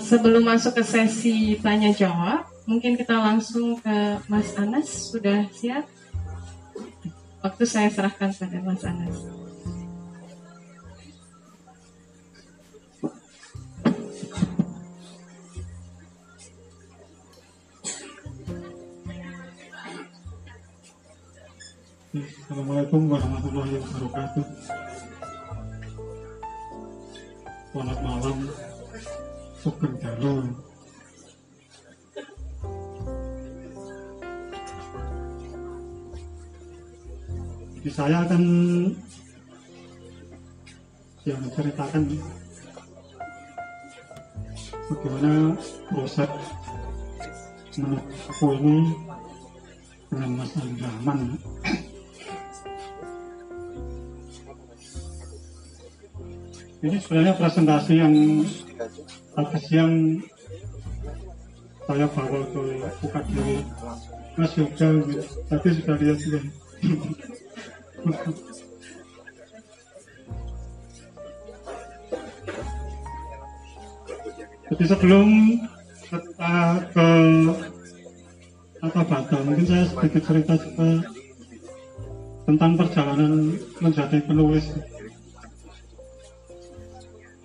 sebelum masuk ke sesi tanya jawab, mungkin kita langsung ke Mas Anas. Sudah siap? Waktu saya serahkan pada Mas Anas. Assalamualaikum warahmatullahi wabarakatuh. Selamat malam, Sugeng Dalu. Jadi saya akan yang menceritakan bagaimana proses menuju aku ini dengan Mas Rahman. Ini sebenarnya presentasi yang tadi siang saya bawa ke buka diri Mas Yoga. Tadi sudah lihat juga. Jadi sebelum kita ke kata Bata, mungkin saya sedikit cerita juga tentang perjalanan menjadi penulis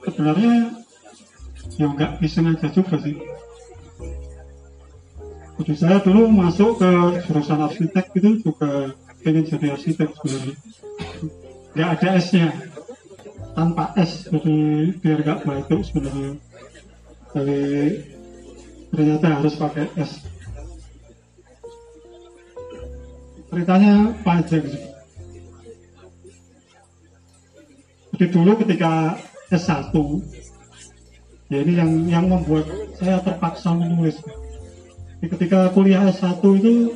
sebenarnya ya nggak iseng aja juga sih. Jadi saya dulu masuk ke jurusan arsitek itu juga pengen jadi arsitek sebenarnya. Nggak ada S nya tanpa S jadi biar nggak baik sebenarnya. Tapi ternyata harus pakai S. Ceritanya panjang sih. Jadi dulu ketika S1 ya ini yang yang membuat saya terpaksa menulis. Ketika kuliah S1 itu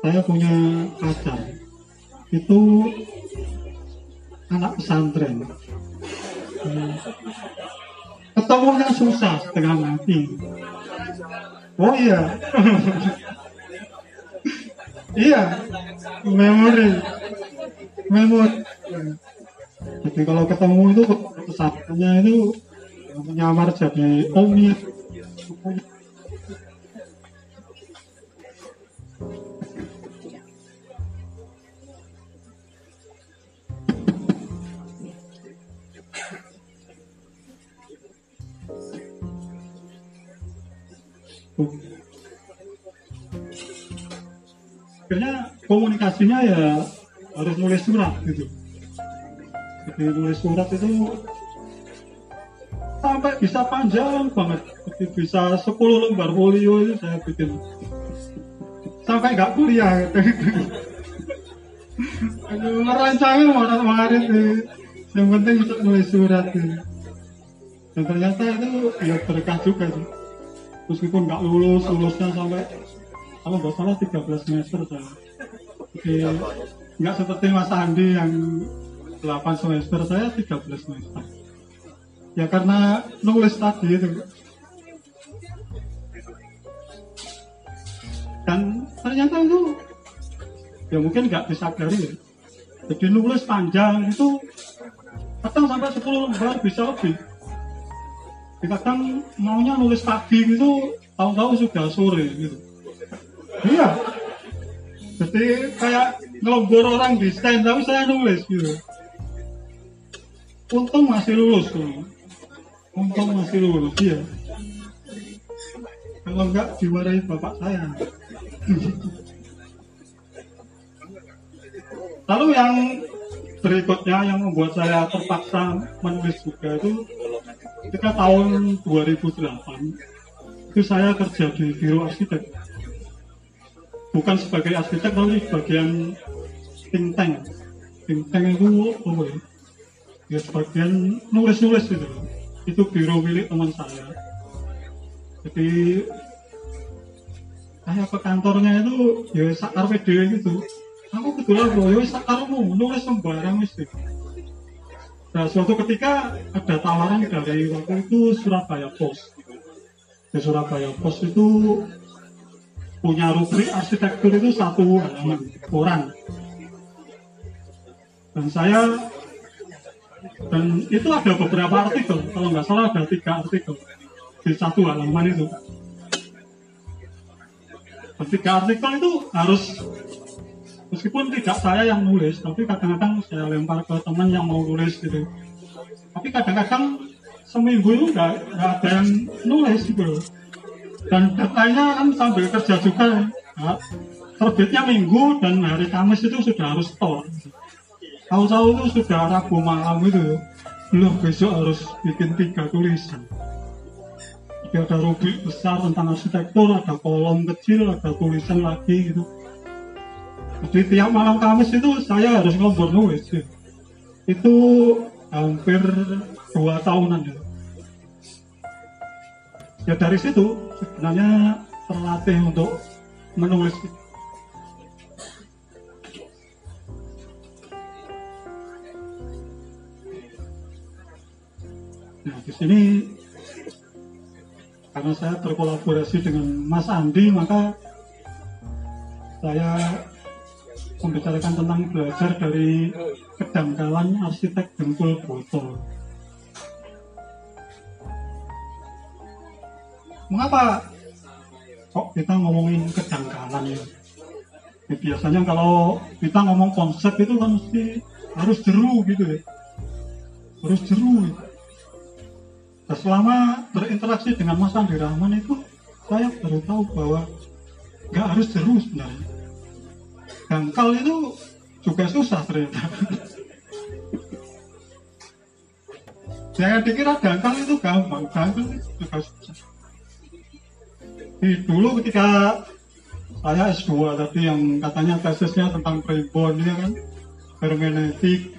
saya punya pacar. Itu anak pesantren. Ketemunya susah setengah mati. Oh iya. Iya memori. Memori. Jadi kalau ketemu itu kesatuannya itu menyamar jadi omnya akhirnya komunikasinya ya harus nulis surat gitu. Jadi nulis surat itu sampai bisa panjang banget. Bisa 10 lembar folio itu saya bikin. Sampai nggak kuliah. Gitu Aduh, merancangnya mau kemarin sih. Yang penting bisa nulis surat gitu. dan ternyata itu ya berkah juga sih. Meskipun nggak lulus lulusnya sampai kalau nggak salah 13 semester saya. Jadi nggak seperti Mas Andi yang 8 semester saya 13 semester ya karena nulis tadi itu. Dan ternyata itu ya mungkin nggak disadari ya jadi nulis panjang itu kadang sampai 10 lembar bisa lebih. Kadang maunya nulis pagi gitu tahu-tahu sudah sore gitu. Iya. Jadi kayak ngelombor orang di stand tapi saya nulis gitu. Untung masih lulus tuh untung masih lulus iya. Kalau enggak dimarahin bapak saya. Lalu yang berikutnya yang membuat saya terpaksa menulis juga itu ketika tahun 2008 itu saya kerja di biro arsitek. Bukan sebagai arsitek tapi bagian think tank. Think tank itu apa ya? Ya sebagian nulis-nulis gitu itu biro milik teman saya jadi saya ke kantornya itu ya sakar video gitu aku kebetulan loh ya sakarmu nulis sembarang wis gitu. Nah, suatu ketika ada tawaran dari waktu itu Surabaya Post. Di Surabaya Post itu punya rubrik arsitektur itu satu orang. Dan saya dan itu ada beberapa artikel, kalau nggak salah ada tiga artikel. di satu halaman itu. Ketika artikel itu harus meskipun tidak saya yang nulis tapi kadang-kadang saya lempar ke teman yang mau nulis gitu. Tapi kadang-kadang seminggu itu nggak ada yang nulis gitu dan deadline kan sambil kerja juga nah, terbitnya minggu dan hari Kamis itu sudah harus store tahu-tahu itu sudah Rabu malam itu belum besok harus bikin tiga tulisan jadi ada rubrik besar tentang arsitektur, ada kolom kecil, ada tulisan lagi gitu. Jadi tiap malam Kamis itu saya harus ngobrol nulis. Gitu. Itu hampir dua tahunan ya. Ya dari situ sebenarnya terlatih untuk menulis. Nah di sini karena saya berkolaborasi dengan Mas Andi maka saya membicarakan tentang belajar dari kedangkalan arsitek Dengkul Botol. Mengapa kok kita ngomongin kedangkalan ya? ya? Biasanya kalau kita ngomong konsep itu kan mesti harus jeru gitu ya. Harus jeru. Ya Nah, selama berinteraksi dengan Mas Andi Rahman itu saya baru tahu bahwa nggak harus terus sebenarnya. Dangkal itu juga susah ternyata. Saya dikira dangkal itu gampang, dangkal itu juga susah. Di dulu ketika saya S2 tadi yang katanya tesisnya tentang primbon ya kan, hermeneutik,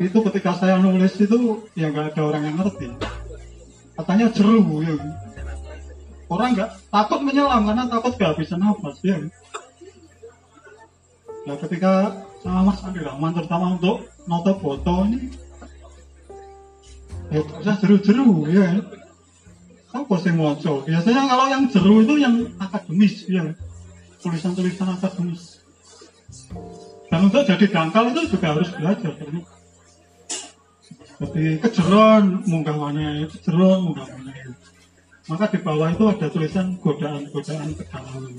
itu ketika saya nulis itu ya nggak ada orang yang ngerti. Katanya jeru ya. Orang nggak takut menyelam karena takut bisa nafas ya. Ya ketika sama Mas Andi Rahman terutama untuk noto foto ini ya bisa jeru-jeru ya. Apa sih moco biasanya kalau yang jeru itu yang akademis ya. Tulisan-tulisan akademis. Dan untuk jadi dangkal itu juga harus belajar ternyata jadi kejeron munggah mana kejeron munggah mana maka di bawah itu ada tulisan godaan-godaan kedalaman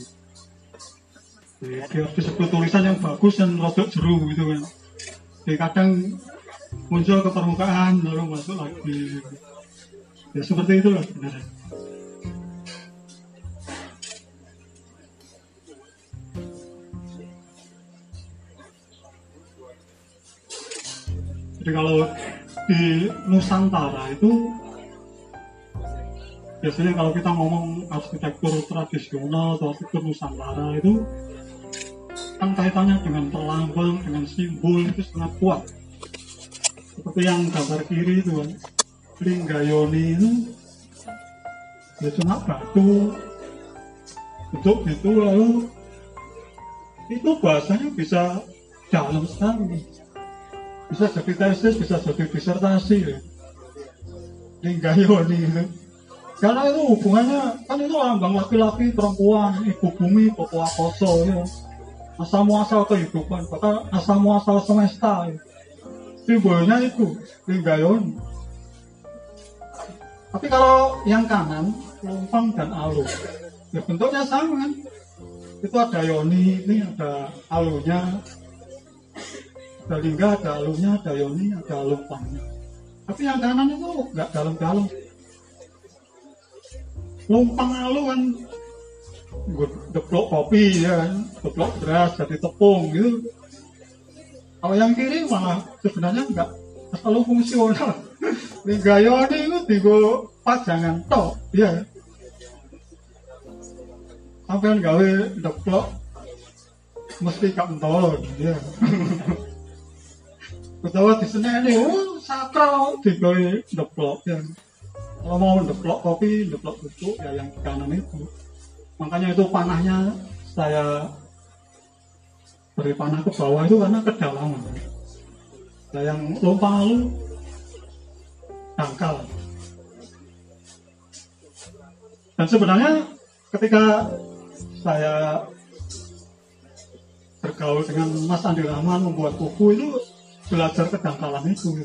jadi disebut tulisan yang bagus dan rodok jeru gitu kan. Jadi kadang muncul ke permukaan lalu masuk lagi. Ya seperti itulah sebenarnya. Jadi kalau di Nusantara itu biasanya kalau kita ngomong arsitektur tradisional atau arsitektur Nusantara itu kan kaitannya dengan perlambang, dengan simbol itu sangat kuat. Seperti yang gambar kiri itu kan, Linggayoni itu ya cuma batu, bentuk itu lalu itu bahasanya bisa dalam sekali bisa jadi tesis, bisa jadi disertasi ya. Ninggayoni itu. Karena itu hubungannya, kan itu lambang laki-laki, perempuan, ibu bumi, pokok akoso ya. Asal muasal kehidupan, bahkan asal muasal semesta ya. Simbolnya itu, Ninggayoni. Tapi kalau yang kanan, lompang dan alu, ya bentuknya sama kan. Itu ada yoni, ini ada alunya, lingga, ada alunya, ada yoni, ada lumpangnya. Tapi yang kanan itu nggak dalam-dalam. Lumpang alu kan deplok kopi ya kan, deplok beras jadi tepung gitu. Kalau yang kiri malah sebenarnya nggak selalu fungsional. Lingga yoni itu tiga pajangan tok, ya. Sampai gawe deplok mesti kentol, ya. utawa diseneni oh sakral digawe ndeplok ya. Kalau mau ndeplok kopi ndeplok susu ya yang di kanan itu. Makanya itu panahnya saya beri panah ke bawah itu karena kedalaman. Nah yang lupa lalu dangkal. Dan sebenarnya ketika saya bergaul dengan Mas Andi Rahman membuat buku itu belajar kedangkalan itu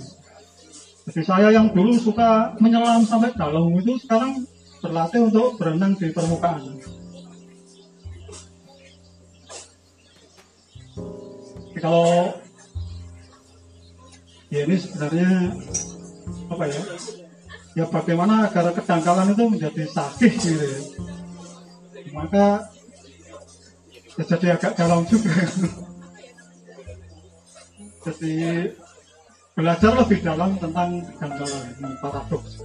Jadi saya yang dulu suka menyelam sampai dalam itu sekarang berlatih untuk berenang di permukaan. Jadi kalau ya ini sebenarnya apa ya? Ya bagaimana agar kedangkalan itu menjadi sakit gitu ya. Maka ya jadi agak dalam juga. jadi belajar lebih dalam tentang kedangkalan ini paradoks.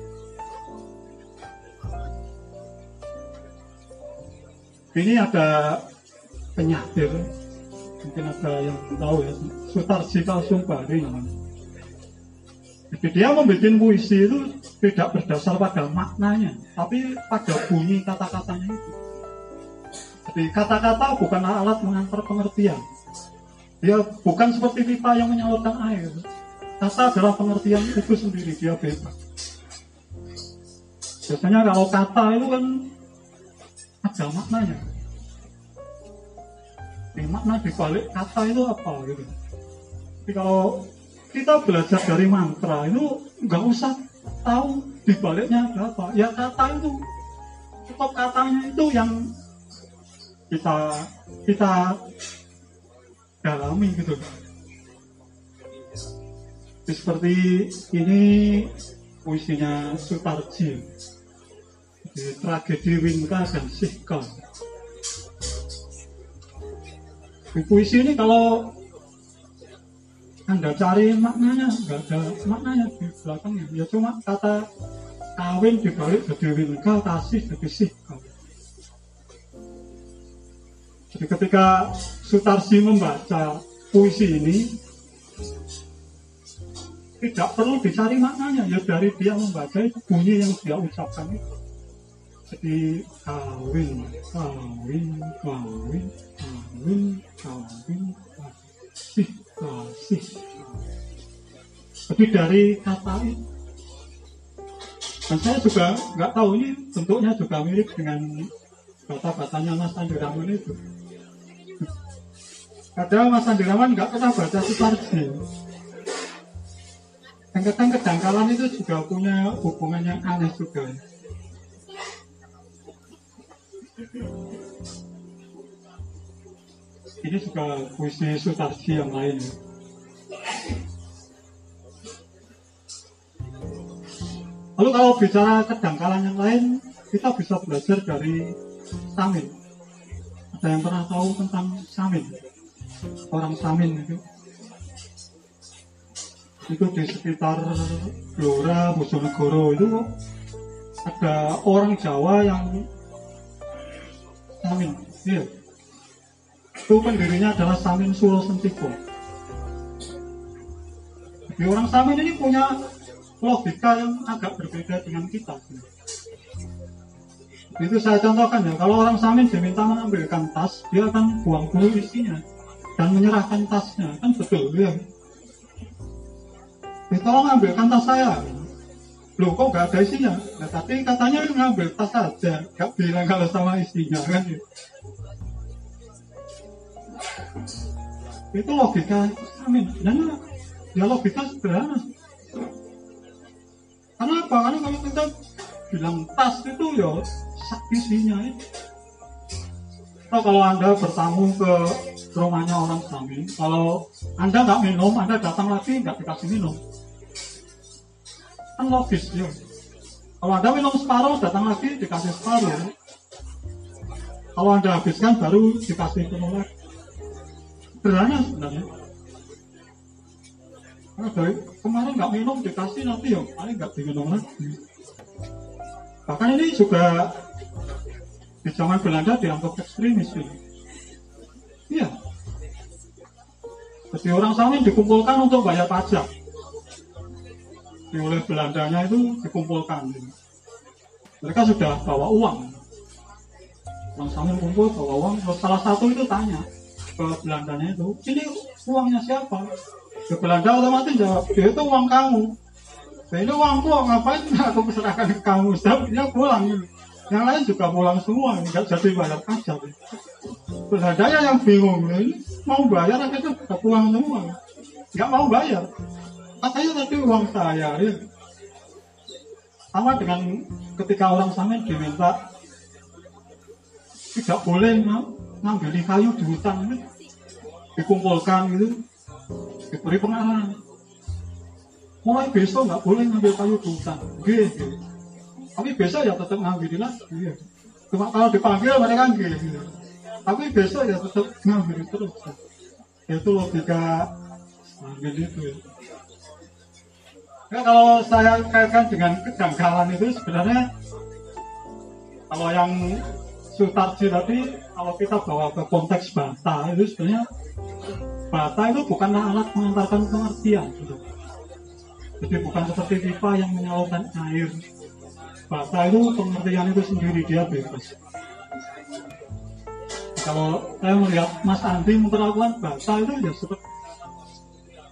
Ini ada penyatir, mungkin ada yang tahu ya, Sutarji Kalsumbari. Jadi dia membuat puisi itu tidak berdasar pada maknanya, tapi pada bunyi kata-katanya itu. Jadi kata-kata bukan alat mengantar pengertian. Dia bukan seperti pipa yang menyalurkan air. Kata adalah pengertian itu sendiri, dia bebas. Biasanya kalau kata itu kan ada maknanya. Ini makna di balik kata itu apa gitu. Jadi kalau kita belajar dari mantra itu nggak usah tahu di baliknya ada apa. Ya kata itu cukup katanya itu yang kita kita dalami gitu. Seperti ini puisinya Sutarji di tragedi Winka dan Sihka. Di puisi ini kalau anda cari maknanya, nggak ada maknanya di belakangnya. Ya cuma kata kawin dibalik jadi Winka, kasih jadi Sihka. Jadi ketika Sutarsi membaca puisi ini, tidak perlu dicari maknanya. Ya dari dia membaca itu bunyi yang dia ucapkan itu. Jadi kawin kawin kawin kawin kawin kasih kasih. Jadi dari kata itu dan saya juga nggak tahu ini bentuknya juga mirip dengan kata-katanya Mas Raman itu Padahal Mas Andi Raman nggak pernah baca Sutarji kadang kedangkalan itu juga punya hubungan yang aneh juga. Ini juga puisi Sutarji yang lain. Lalu kalau bicara kedangkalan yang lain, kita bisa belajar dari Samin. Ada yang pernah tahu tentang Samin? Orang Samin itu itu di sekitar Blora, Bojonegoro itu ada orang Jawa yang Samin, iya. Itu pendirinya adalah Samin Sulo Sentiko. Jadi orang Samin ini punya logika yang agak berbeda dengan kita. Itu saya contohkan ya, kalau orang Samin diminta mengambilkan tas, dia akan buang dulu isinya dan menyerahkan tasnya, kan betul ya eh, tolong ambilkan tas saya. Loh kok gak ada isinya? Nah, tapi katanya ngambil tas saja. Gak bilang kalau sama isinya kan itu logika amin. Dan ya logika sederhana. Karena apa? Karena kalau kita bilang tas itu ya isinya itu Atau kalau anda bertamu ke rumahnya orang Samin, kalau anda nggak minum, anda datang lagi nggak dikasih minum. Kan logis ya. Kalau anda minum separuh datang lagi dikasih separuh. Kalau anda habiskan baru dikasih penuh lagi. Sederhana sebenarnya. Dari kemarin nggak minum dikasih nanti ya paling nggak diminum lagi. Bahkan ini juga di zaman Belanda dianggap ekstremis ini iya jadi orang Samin dikumpulkan untuk bayar pajak oleh Belandanya itu dikumpulkan. Mereka sudah bawa uang. Orang sambil kumpul bawa uang. Salah satu itu tanya ke Belandanya itu, ini uangnya siapa? Ke Belanda otomatis jawab, ya itu uang kamu. Nah, ini uangku ngapain aku serahkan ke kamu? Dia pulang. Yang lain juga pulang semua, nggak jadi bayar pajak. Belandanya yang bingung, ini mau bayar akhirnya pulang semua, nggak mau bayar. Katanya tadi uang saya ya sama dengan ketika orang samen diminta tidak boleh ngambil kayu di hutan ini. Dikumpulkan gitu. Diberi pengarahan mulai besok nggak boleh ngambil kayu di hutan. Gitu. tapi besok ya tetap ngambil lagi. Gitu. cuma kalau dipanggil mereka gitu tapi besok ya tetap ngambil terus itu logika ngambil itu ya. Nah, kalau saya kaitkan dengan kejanggalan itu sebenarnya kalau yang Sutarji tadi kalau kita bawa ke konteks bata itu sebenarnya bata itu bukanlah alat mengantarkan pengertian gitu. jadi bukan seperti pipa yang menyalurkan air bata itu pengertian itu sendiri dia bebas kalau saya melihat Mas Andi memperlakukan bata itu ya seperti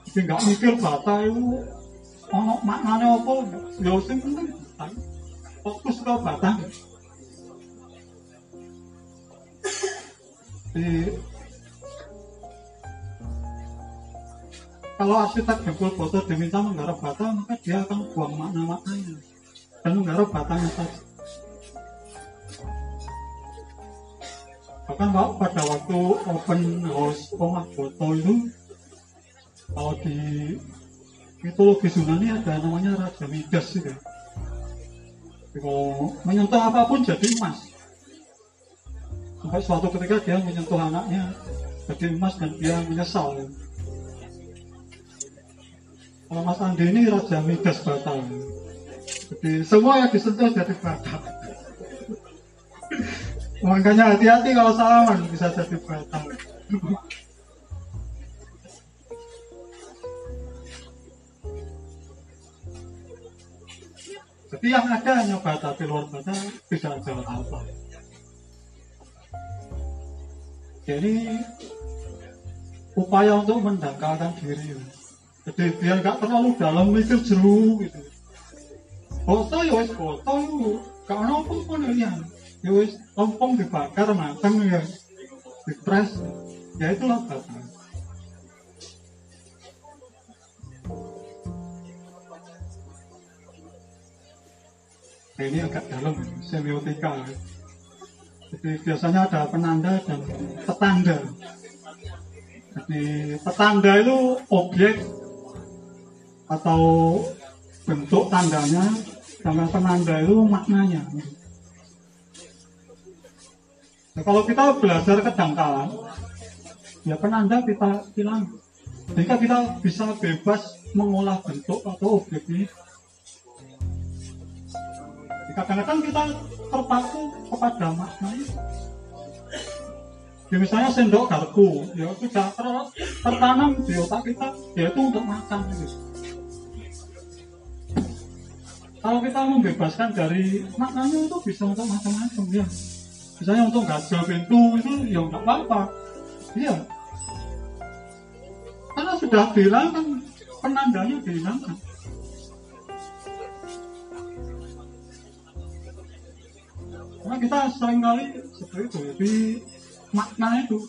jadi nggak mikir bata itu ono maknane apa ya sing penting fokus ke batang di kalau arsitek jempol foto diminta menggarap bata maka dia akan buang makna-maknanya. Dan menggarap batanya saja bahkan pada waktu open house omah foto itu kalau di mitologi Yunani ada namanya Raja Midas itu. Kalau menyentuh apa pun jadi emas. Sampai suatu ketika dia menyentuh anaknya jadi emas dan dia menyesal. Kalau Mas Andi ini Raja Midas Batal. Jadi semua yang disentuh jadi batal. Makanya hati-hati kalau salaman bisa jadi batal. Jadi yang ada hanya bata, di luar bata tidak ada apa. Jadi upaya untuk mendangkalkan diri. Jadi biar nggak terlalu dalam mikir jeru gitu. Foto ya wes foto kalau nopo pun ya, ya wes lompong dibakar matang ya, dipres, ya itulah bata. Nah, ini agak dalam semiotika. Jadi biasanya ada penanda dan petanda. Jadi petanda itu objek atau bentuk tandanya, dan penanda itu maknanya. Nah, kalau kita belajar kedangkalan, ya penanda kita hilang. Jika kita bisa bebas mengolah bentuk atau objek ini kadang-kadang kita terpaku kepada makna ya misalnya sendok garpu ya sudah ter, tertanam di otak kita ya itu untuk makan gitu. kalau kita membebaskan dari maknanya itu bisa untuk macam-macam ya misalnya untuk gajah pintu itu ya nggak apa-apa iya karena sudah dihilangkan penandanya dihilangkan Karena kita sering kali seperti itu, jadi makna itu.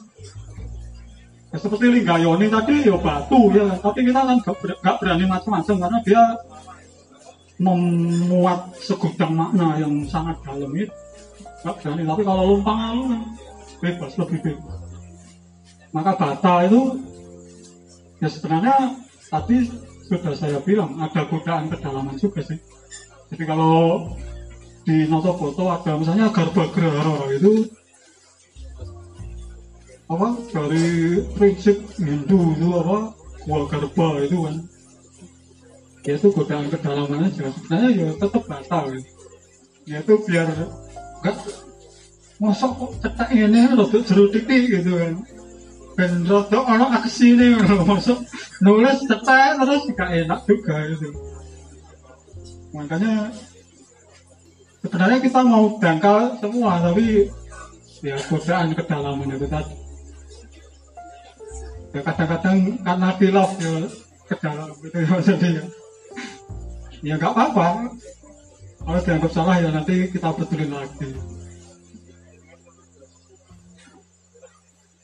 Ya, seperti Linggayoni tadi ya batu ya, tapi kita kan gak, berani macam-macam karena dia memuat segudang makna yang sangat dalam itu. Gak berani, tapi kalau lumpang lalu kan bebas, lebih bebas. Maka bata itu ya sebenarnya tadi sudah saya bilang ada godaan kedalaman juga sih. Jadi kalau di noto foto ada misalnya garba gerhara itu apa dari prinsip Hindu itu apa gua garba itu kan ya itu godaan kedalamannya jelas sebenarnya ya tetap batal ya. ya itu biar enggak masuk kok cetak ini rada jeruk titik gitu kan. Dan rada orang aksi ini masuk nulis cetak terus gak enak juga gitu. Makanya sebenarnya kita mau dangkal semua tapi ya godaan kedalaman itu tadi. Ya kadang-kadang karena pilaf ya ke dalam gitu ya jadi ya ya nggak apa-apa kalau dianggap salah ya nanti kita betulin lagi.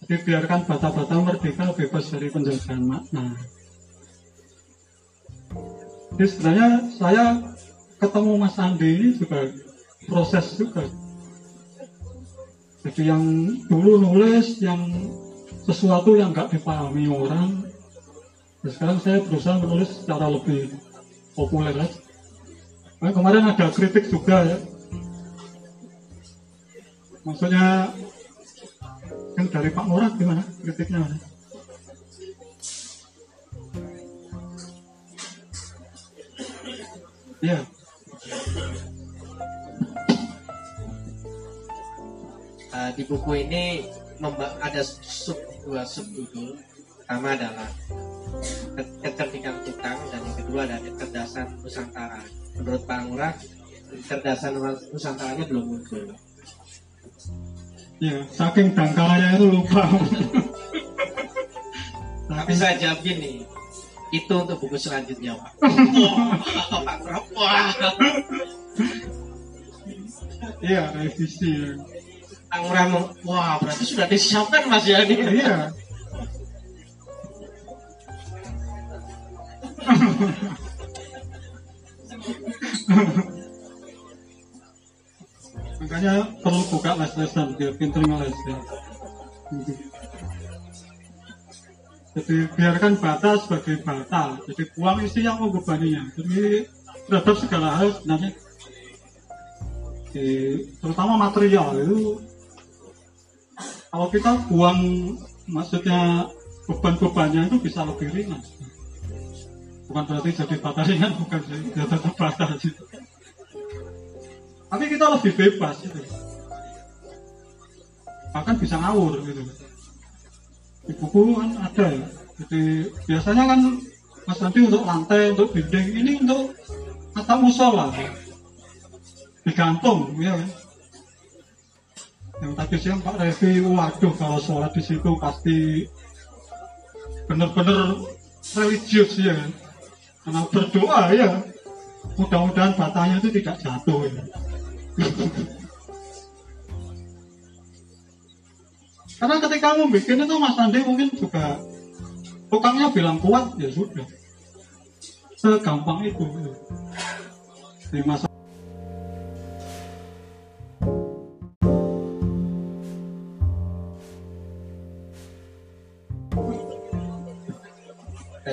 Jadi biarkan bata-bata merdeka bebas dari penjajahan makna. Jadi sebenarnya saya ketemu Mas Andi ini juga proses juga. Jadi yang dulu nulis yang sesuatu yang nggak dipahami orang sekarang saya berusaha menulis secara lebih populer aja nah, kemarin ada kritik juga ya. Maksudnya yang dari Pak Murad gimana kritiknya? Ya uh, di buku ini ada sub dua subjudul. Pertama adalah kecerdikan tukang dan yang kedua adalah kecerdasan Nusantara menurut Pak Ngurah kecerdasan Nusantaranya belum muncul. Ya saking dangkalnya itu lupa. Tapi saya jawab gini itu untuk buku selanjutnya Pak. Pak Wah. Iya revisi. Kang Ramo, wah berarti sudah disiapkan Mas ya ini. Iya. Makanya perlu buka les-lesan biar pinter ngeles ya. Jadi biarkan bata sebagai bata. Jadi uang isi yang membebaninya. Jadi terhadap segala hal sebenarnya terutama material itu kalau kita buang maksudnya beban-bebannya itu bisa lebih ringan bukan berarti jadi bata ringan bukan jadi tetap bata gitu. Tapi kita lebih bebas gitu. Bahkan bisa ngawur gitu. Di buku kan ada ya. Jadi biasanya kan Mas Andi untuk lantai, untuk dinding, ini untuk atap musola. Digantung ya kan? Yang tadi siang Pak Revi waduh kalau sholat di situ pasti benar-benar religius ya karena berdoa ya. Mudah-mudahan batanya itu tidak jatuh ya. karena ketika kamu bikin itu Mas Andi mungkin juga tukangnya bilang kuat ya sudah. Segampang itu di masa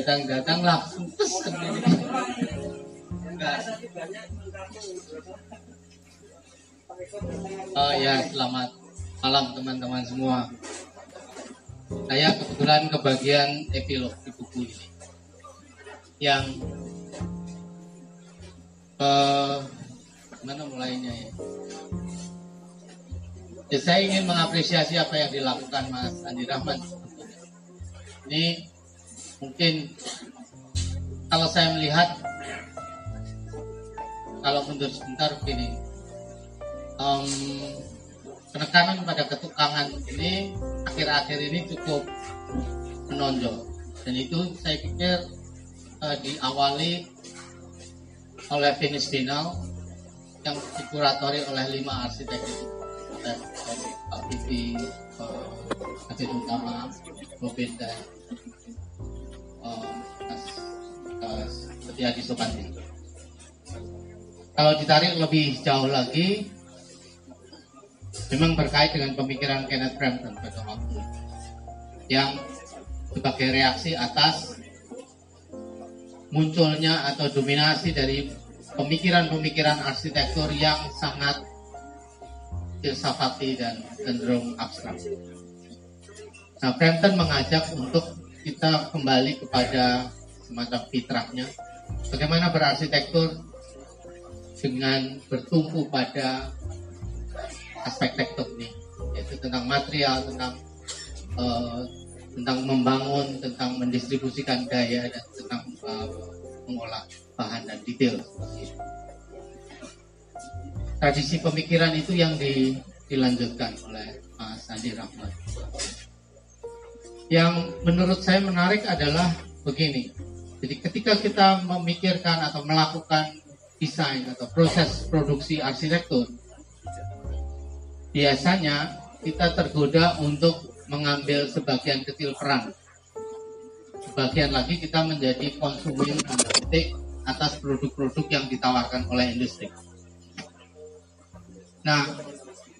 datang-datang langsung ini. Enggak. Oh ya, selamat malam teman-teman semua. Saya kebetulan kebagian epilog di buku ini. Yang eh, mana mulainya ya? ya? Saya ingin mengapresiasi apa yang dilakukan Mas Andi Rahman. Ini mungkin kalau saya melihat kalau mundur sebentar begini. Um, penekanan pada ketukangan ini akhir-akhir ini cukup menonjol. Dan itu saya pikir uh, diawali oleh finish final yang dikuratori oleh lima arsitek itu. Dari Pak Bibi, uh, Utama, Robin dan setia di Sopanti. Kalau ditarik lebih jauh lagi, memang terkait dengan pemikiran Kenneth Brampton pada waktu yang sebagai reaksi atas munculnya atau dominasi dari pemikiran-pemikiran arsitektur yang sangat filsafati dan cenderung abstrak. Nah, Brampton mengajak untuk kita kembali kepada semacam fitrahnya. Bagaimana berarsitektur dengan bertumpu pada aspek tektonik yaitu tentang material tentang uh, tentang membangun tentang mendistribusikan daya dan tentang uh, mengolah bahan dan detail. Tradisi pemikiran itu yang di, dilanjutkan oleh Mas Andi Rahmat yang menurut saya menarik adalah begini. Jadi ketika kita memikirkan atau melakukan desain atau proses produksi arsitektur, biasanya kita tergoda untuk mengambil sebagian kecil peran. Sebagian lagi kita menjadi konsumen titik atas produk-produk yang ditawarkan oleh industri. Nah,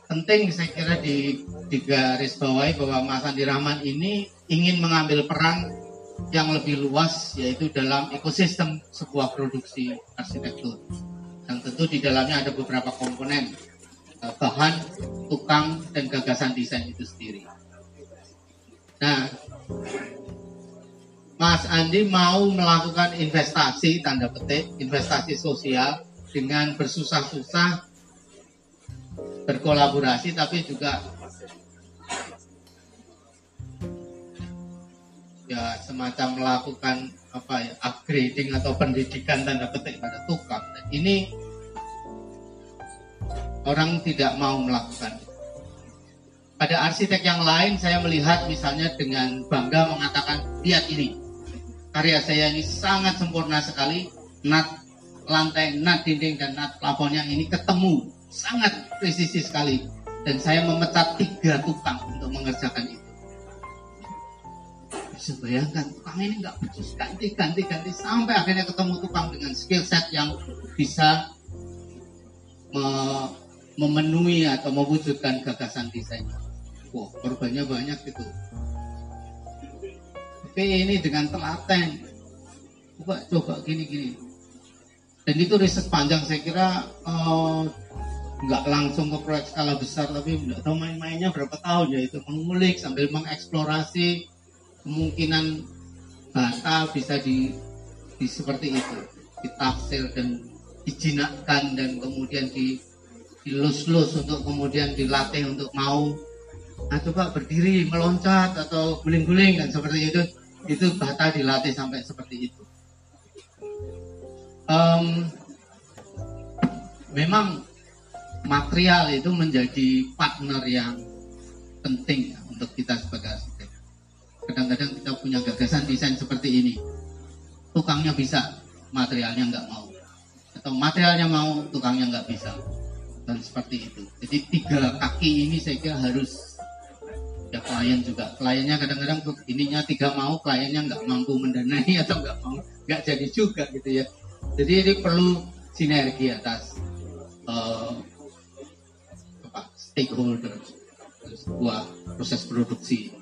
penting saya kira di, garis bawahi bahwa Mas Andi Rahman ini ingin mengambil peran yang lebih luas yaitu dalam ekosistem sebuah produksi arsitektur. Dan tentu di dalamnya ada beberapa komponen eh, bahan, tukang, dan gagasan desain itu sendiri. Nah, Mas Andi mau melakukan investasi, tanda petik, investasi sosial dengan bersusah-susah berkolaborasi tapi juga semacam melakukan apa ya upgrading atau pendidikan tanda petik pada tukang. Dan ini orang tidak mau melakukan. Pada arsitek yang lain saya melihat misalnya dengan bangga mengatakan lihat ini karya saya ini sangat sempurna sekali nat lantai nat dinding dan nat plafonnya ini ketemu sangat presisi sekali. Dan saya memecat tiga tukang untuk mengerjakan itu bisa bayangkan tukang ini nggak becus ganti ganti ganti sampai akhirnya ketemu tukang dengan skill set yang bisa me memenuhi atau mewujudkan gagasan desainnya. Wah, korbannya banyak itu. Tapi ini dengan telaten, coba coba gini gini. Dan itu riset panjang saya kira uh, nggak langsung ke proyek skala besar tapi nggak tahu main-mainnya berapa tahun ya itu mengulik sambil mengeksplorasi kemungkinan bata bisa di, di seperti itu ditafsir dan dijinakkan dan kemudian di dilus-lus untuk kemudian dilatih untuk mau nah coba berdiri meloncat atau guling-guling dan seperti itu itu bata dilatih sampai seperti itu um, memang material itu menjadi partner yang penting untuk kita sebagai. Kadang-kadang kita punya gagasan desain seperti ini, tukangnya bisa, materialnya nggak mau, atau materialnya mau, tukangnya nggak bisa, dan seperti itu. Jadi tiga kaki ini saya kira harus ya klien juga. Kliennya kadang-kadang ininya tiga mau, kliennya nggak mampu mendanai atau nggak mau, nggak jadi juga gitu ya. Jadi ini perlu sinergi atas uh, stakeholder sebuah proses produksi.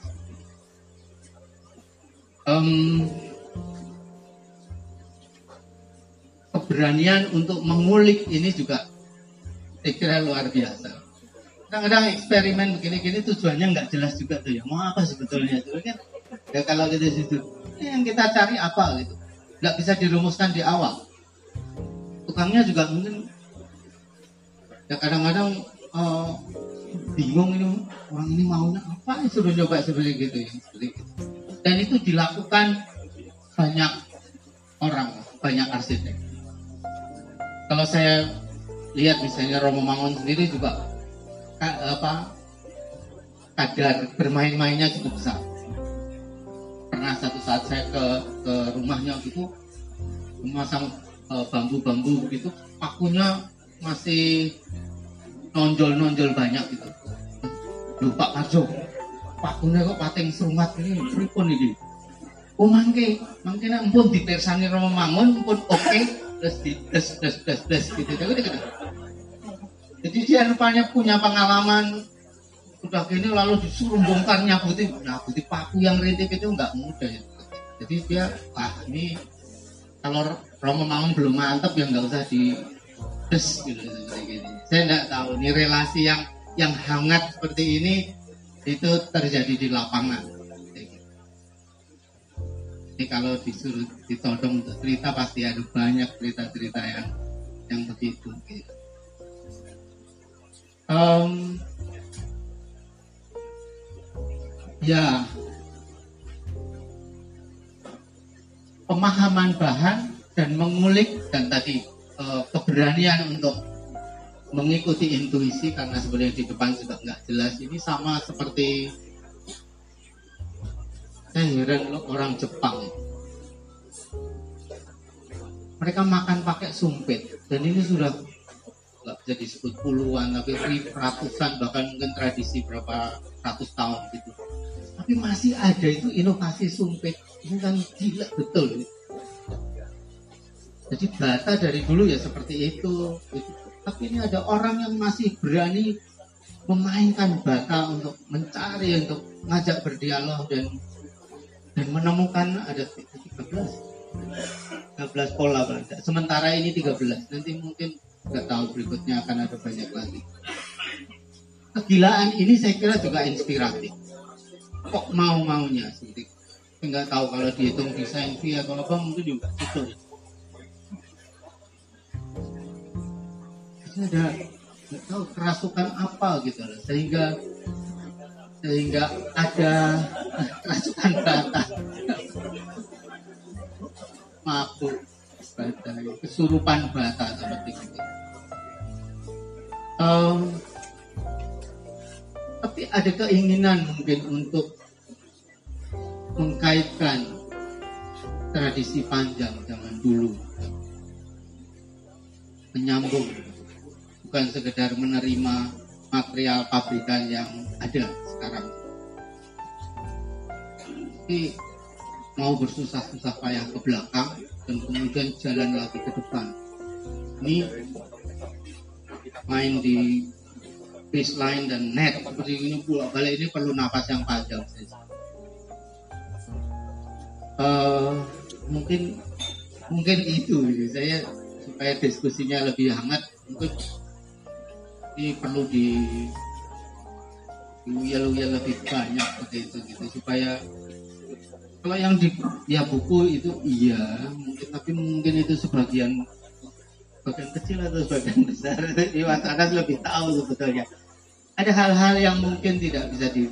Um, keberanian untuk mengulik ini juga saya kira luar biasa. Kadang-kadang eksperimen begini-gini tujuannya nggak jelas juga tuh ya. Mau apa sebetulnya kan? Ya kalau kita situ, yang kita cari apa gitu. Nggak bisa dirumuskan di awal. Tukangnya juga mungkin ya kadang-kadang uh, bingung ini orang ini maunya apa suruh coba seperti gitu ya seperti itu. Dan itu dilakukan banyak orang banyak arsitek. Kalau saya lihat misalnya Romo Mangun sendiri juga apa kadar bermain-mainnya cukup besar. Pernah satu saat saya ke ke rumahnya gitu memasang eh, bambu-bambu gitu pakunya masih nonjol-nonjol banyak gitu. Lho Pak pakune kok pating serungat ini pripun iki? Oh mangke, mangke nek empun ditersani Romo Mangun pun oke terus di des des des gitu gitu gitu. Jadi dia rupanya punya pengalaman udah gini lalu disuruh bongkar nyabuti nyabuti paku yang rintik itu nggak mudah ya. Jadi dia ah ini kalau Romo Mangun belum mantap ya nggak usah di des gitu, gitu, gitu saya tidak tahu ini relasi yang yang hangat seperti ini itu terjadi di lapangan ini kalau disuruh ditodong untuk cerita pasti ada banyak cerita-cerita yang yang begitu gitu. um, ya pemahaman bahan dan mengulik dan tadi uh, keberanian untuk mengikuti intuisi karena sebenarnya di depan juga nggak jelas. Ini sama seperti saya heran loh orang Jepang. Mereka makan pakai sumpit dan ini sudah nggak bisa disebut puluhan tapi ratusan bahkan mungkin tradisi berapa ratus tahun gitu. Tapi masih ada itu inovasi sumpit. Ini kan gila betul jadi bata dari dulu ya seperti itu, itu. Tapi ini ada orang yang masih berani memainkan bata untuk mencari untuk ngajak berdialog dan dan menemukan ada 13 13 pola Belanda. Sementara ini 13. Nanti mungkin nggak tahu berikutnya akan ada banyak lagi. Kegilaan ini saya kira juga inspiratif. Kok mau-maunya seperti nggak tahu kalau dihitung desain via kalau apa mungkin juga itu. Ada nggak tahu kerasukan apa gitu loh. Sehingga sehingga ada kerasukan bata mabuk bata kesurupan bata seperti itu um, tapi ada keinginan mungkin untuk mengkaitkan tradisi panjang zaman dulu. Menyambung bukan sekedar menerima material pabrikan yang ada sekarang. Tapi mau bersusah-susah payah ke belakang dan kemudian jalan lagi ke depan. Ini main di baseline dan net seperti ini pula balik ini perlu napas yang panjang Uh, mungkin mungkin itu saya supaya diskusinya lebih hangat mungkin perlu di uyel-uyel lebih banyak seperti itu gitu. Supaya kalau yang di ya buku itu iya mungkin tapi mungkin itu sebagian bagian kecil atau sebagian besar Iwan Anas lebih tahu sebetulnya. Ada hal-hal yang mungkin tidak bisa di,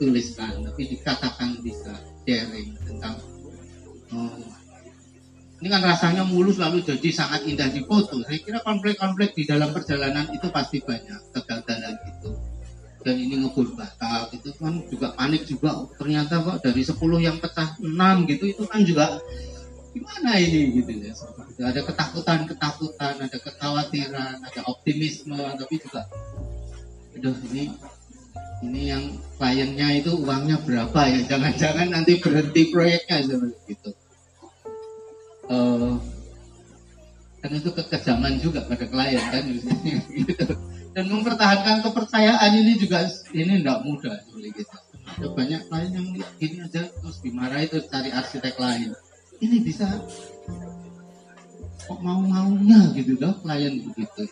tuliskan tapi dikatakan bisa sharing tentang oh, ini kan rasanya mulus lalu jadi sangat indah di foto. Saya kira konflik-konflik di dalam perjalanan itu pasti banyak kegagalan gitu. Dan ini ngebul batal itu kan juga panik juga. Oh, ternyata kok dari 10 yang pecah 6 gitu itu kan juga gimana ini gitu ya. Ada ketakutan-ketakutan, ada kekhawatiran, ada optimisme, tapi juga aduh ini ini yang kliennya itu uangnya berapa ya jangan-jangan nanti berhenti proyeknya seperti itu uh, itu kekejaman juga pada klien kan gitu. dan mempertahankan kepercayaan ini juga ini tidak mudah seperti gitu ada banyak klien yang ini aja terus dimarahi terus cari arsitek lain. Ini bisa? Kok mau maunya gitu dong klien begitu.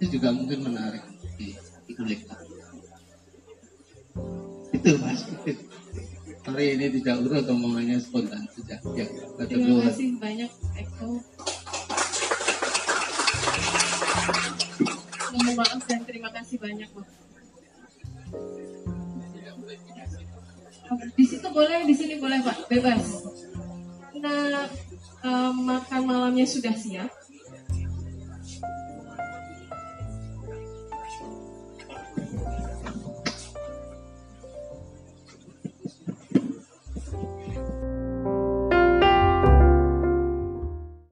Itu juga mungkin menarik di, dikulik itu mas Sorry ini tidak urut omongannya spontan saja. Ya, Terima kasih banyak Eko. Mohon maaf dan terima kasih banyak Pak. Di situ boleh, di sini boleh Pak, bebas. Nah, um, makan malamnya sudah siap.